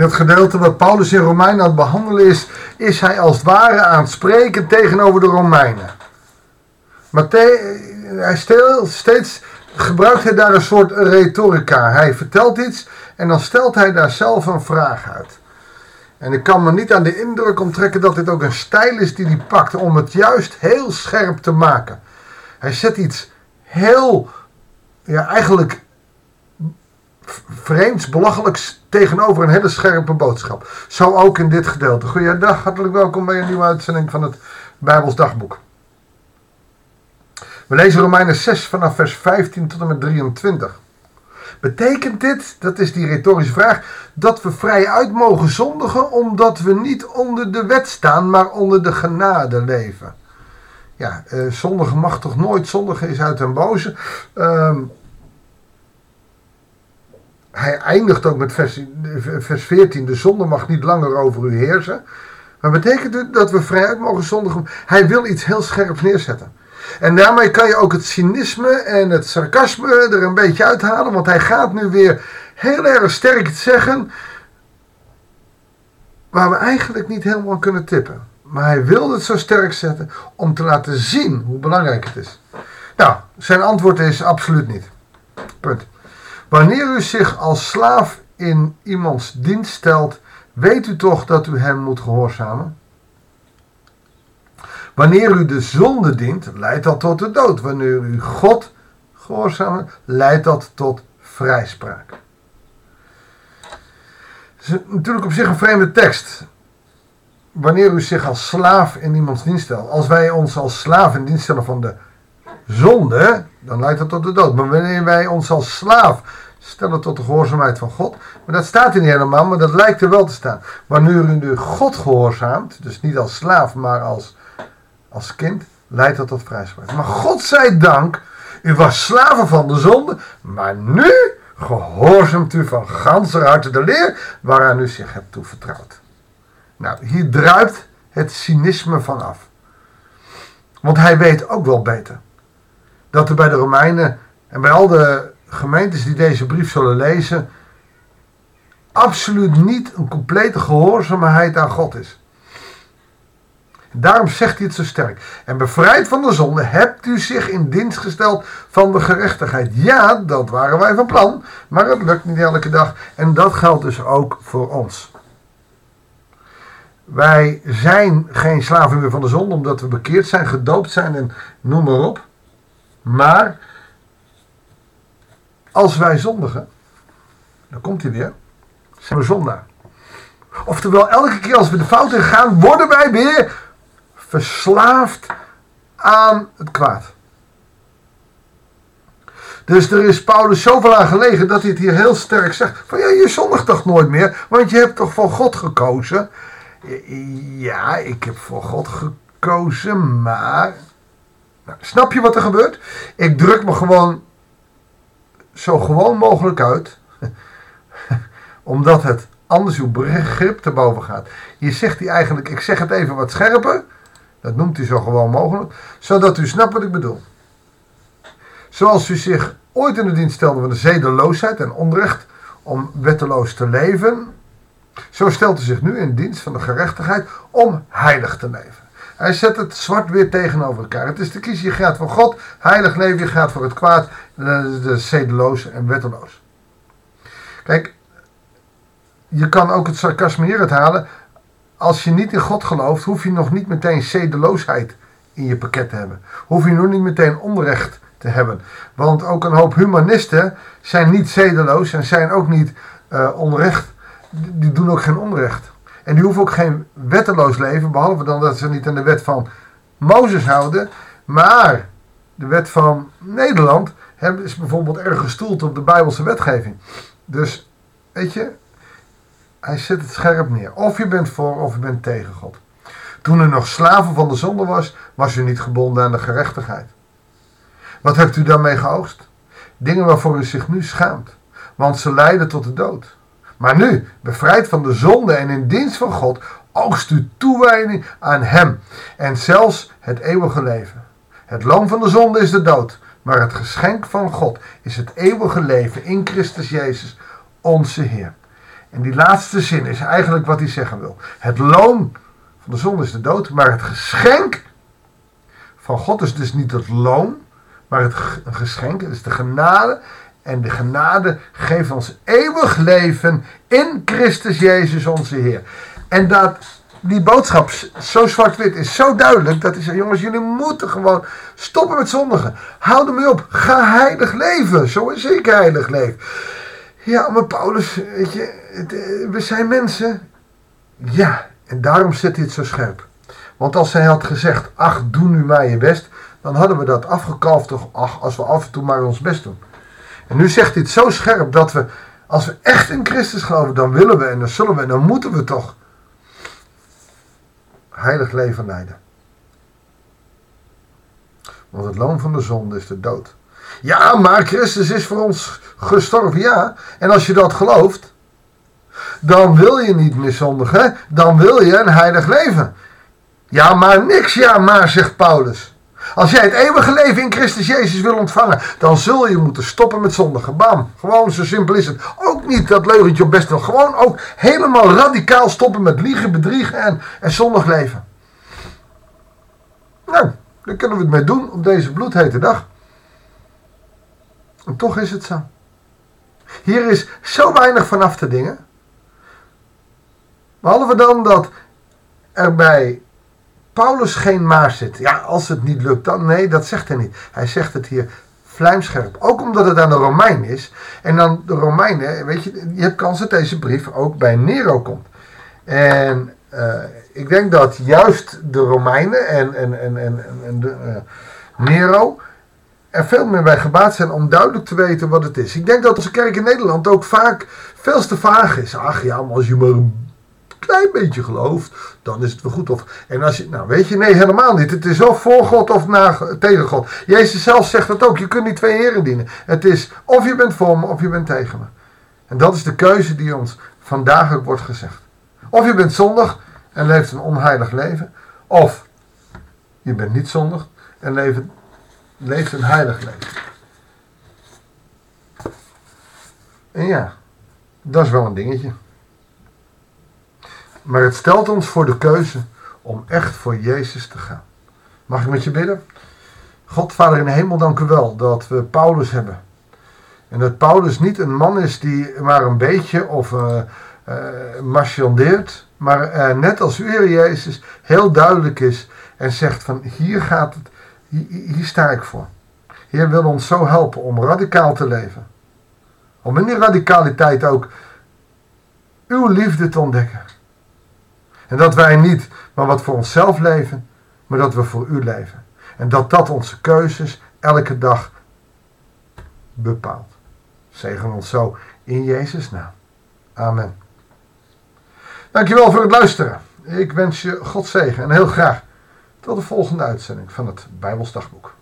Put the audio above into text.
Het gedeelte wat Paulus in Romeinen aan het behandelen is, is hij als het ware aan het spreken tegenover de Romeinen. Maar hij steeds gebruikt hij daar een soort retorica. Hij vertelt iets en dan stelt hij daar zelf een vraag uit. En ik kan me niet aan de indruk onttrekken dat dit ook een stijl is die hij pakt om het juist heel scherp te maken. Hij zet iets heel, ja eigenlijk vreemds, belachelijks tegenover een hele scherpe boodschap. Zo ook in dit gedeelte. Goeiedag, hartelijk welkom bij een nieuwe uitzending van het Bijbels Dagboek. We lezen Romeinen 6 vanaf vers 15 tot en met 23. Betekent dit, dat is die retorische vraag, dat we vrij uit mogen zondigen omdat we niet onder de wet staan, maar onder de genade leven? Ja, eh, zondigen mag toch nooit, zondigen is uit een boze. Uh, hij eindigt ook met vers, vers 14, de zonde mag niet langer over u heersen. Maar betekent het dat we vrij uit mogen zondigen? Hij wil iets heel scherps neerzetten. En daarmee kan je ook het cynisme en het sarcasme er een beetje uithalen. Want hij gaat nu weer heel erg sterk iets zeggen. Waar we eigenlijk niet helemaal kunnen tippen. Maar hij wil het zo sterk zetten om te laten zien hoe belangrijk het is. Nou, zijn antwoord is absoluut niet. Punt. Wanneer u zich als slaaf in iemands dienst stelt, weet u toch dat u hem moet gehoorzamen? Wanneer u de zonde dient, leidt dat tot de dood. Wanneer u God gehoorzaamt, leidt dat tot vrijspraak. Het is natuurlijk op zich een vreemde tekst. Wanneer u zich als slaaf in iemands dienst stelt. Als wij ons als slaaf in dienst stellen van de zonde, dan leidt dat tot de dood. Maar wanneer wij ons als slaaf stellen tot de gehoorzaamheid van God. Maar dat staat er niet helemaal, maar dat lijkt er wel te staan. Wanneer u nu God gehoorzaamt, dus niet als slaaf, maar als als kind leidt dat tot vrijspraak. Maar God zij dank, u was slaven van de zonde, maar nu gehoorzaamt u van ganser harte de leer waaraan u zich hebt toevertrouwd. Nou, hier druipt het cynisme van af. Want hij weet ook wel beter dat er bij de Romeinen en bij al de gemeentes die deze brief zullen lezen, absoluut niet een complete gehoorzaamheid aan God is. Daarom zegt hij het zo sterk. En bevrijd van de zonde hebt u zich in dienst gesteld van de gerechtigheid. Ja, dat waren wij van plan, maar het lukt niet elke dag. En dat geldt dus ook voor ons. Wij zijn geen slaven meer van de zonde, omdat we bekeerd zijn, gedoopt zijn en noem maar op. Maar als wij zondigen, dan komt hij weer, zijn we zondaar. Oftewel, elke keer als we de fout in gaan, worden wij weer verslaafd aan het kwaad. Dus er is Paulus zoveel aan gelegen dat hij het hier heel sterk zegt. Van ja, je zondigt toch nooit meer, want je hebt toch voor God gekozen. Ja, ik heb voor God gekozen, maar... Nou, snap je wat er gebeurt? Ik druk me gewoon zo gewoon mogelijk uit. Omdat het anders uw begrip te boven gaat. Hier zegt hij eigenlijk, ik zeg het even wat scherper. Dat noemt hij zo gewoon mogelijk. Zodat u snapt wat ik bedoel. Zoals u zich ooit in de dienst stelde van de zedeloosheid en onrecht om wetteloos te leven. Zo stelt u zich nu in dienst van de gerechtigheid om heilig te leven. Hij zet het zwart weer tegenover elkaar. Het is te kiezen, je gaat voor God, heilig leven, je gaat voor het kwaad, de zedeloos en wetteloos. Kijk, je kan ook het sarcasme hieruit halen als je niet in God gelooft, hoef je nog niet meteen zedeloosheid in je pakket te hebben. Hoef je nog niet meteen onrecht te hebben. Want ook een hoop humanisten zijn niet zedeloos en zijn ook niet uh, onrecht. Die doen ook geen onrecht. En die hoeven ook geen wetteloos leven, behalve dan dat ze niet aan de wet van Mozes houden. Maar de wet van Nederland is bijvoorbeeld erg gestoeld op de Bijbelse wetgeving. Dus, weet je, hij zet het scherp neer. Of je bent voor of je bent tegen God. Toen u nog slaven van de zonde was, was u niet gebonden aan de gerechtigheid. Wat hebt u daarmee geoogst? Dingen waarvoor u zich nu schaamt, want ze leiden tot de dood. Maar nu, bevrijd van de zonde en in dienst van God, oogst u toewijding aan Hem en zelfs het eeuwige leven. Het loon van de zonde is de dood, maar het geschenk van God is het eeuwige leven in Christus Jezus, onze Heer. En die laatste zin is eigenlijk wat hij zeggen wil. Het loon van de zonde is de dood, maar het geschenk van God is dus niet het loon, maar het geschenk, het is de genade. En de genade geeft ons eeuwig leven in Christus Jezus onze Heer. En dat die boodschap zo zwart-wit is zo duidelijk dat zegt: jongens, jullie moeten gewoon stoppen met zondigen. Houd ermee op. Ga heilig leven, zoals ik heilig leef. Ja, maar Paulus, weet je, eh, we zijn mensen. Ja, en daarom zet hij het zo scherp. Want als hij had gezegd: ach, doe nu maar je best, dan hadden we dat afgekalfd toch, ach, als we af en toe maar ons best doen. En nu zegt het zo scherp dat we, als we echt in Christus geloven, dan willen we en dan zullen we en dan moeten we toch heilig leven leiden. Want het loon van de zonde is de dood. Ja, maar Christus is voor ons gestorven, ja. En als je dat gelooft, dan wil je niet meer zondigen, dan wil je een heilig leven. Ja, maar niks, ja, maar, zegt Paulus. Als jij het eeuwige leven in Christus Jezus wil ontvangen, dan zul je moeten stoppen met zondigen. Bam. Gewoon zo simpel is het. Ook niet dat leugentje op best wel. Gewoon ook helemaal radicaal stoppen met liegen, bedriegen en, en zondig leven. Nou, daar kunnen we het mee doen op deze bloedhete dag. En toch is het zo. Hier is zo weinig vanaf te dingen. Behalve dan dat er bij Paulus geen maar zit. Ja, als het niet lukt dan. Nee, dat zegt hij niet. Hij zegt het hier vlijmscherp. Ook omdat het aan de Romein is. En dan de Romeinen, weet je, je hebt kans dat deze brief ook bij Nero komt. En uh, ik denk dat juist de Romeinen en, en, en, en, en de, uh, Nero er veel meer bij gebaat zijn om duidelijk te weten wat het is. Ik denk dat onze kerk in Nederland ook vaak veel te vaag is. Ach ja, maar als je maar klein beetje gelooft, dan is het wel goed. Of, en als je, nou weet je, nee, helemaal niet. Het is of voor God of tegen God. Jezus zelf zegt dat ook. Je kunt niet twee heren dienen. Het is of je bent voor me of je bent tegen me. En dat is de keuze die ons vandaag ook wordt gezegd. Of je bent zondig en leeft een onheilig leven. Of je bent niet zondig en leeft een heilig leven. En ja, dat is wel een dingetje. Maar het stelt ons voor de keuze om echt voor Jezus te gaan. Mag ik met je bidden? God, Vader in de hemel, dank u wel dat we Paulus hebben. En dat Paulus niet een man is die maar een beetje of uh, marchandeert, maar uh, net als u, Heer Jezus, heel duidelijk is en zegt van hier gaat het, hier, hier sta ik voor. Heer wil ons zo helpen om radicaal te leven. Om in die radicaliteit ook uw liefde te ontdekken. En dat wij niet maar wat voor onszelf leven, maar dat we voor u leven. En dat dat onze keuzes elke dag bepaalt. Zegen ons zo in Jezus' naam. Amen. Dankjewel voor het luisteren. Ik wens je God zegen en heel graag tot de volgende uitzending van het Bijbelsdagboek.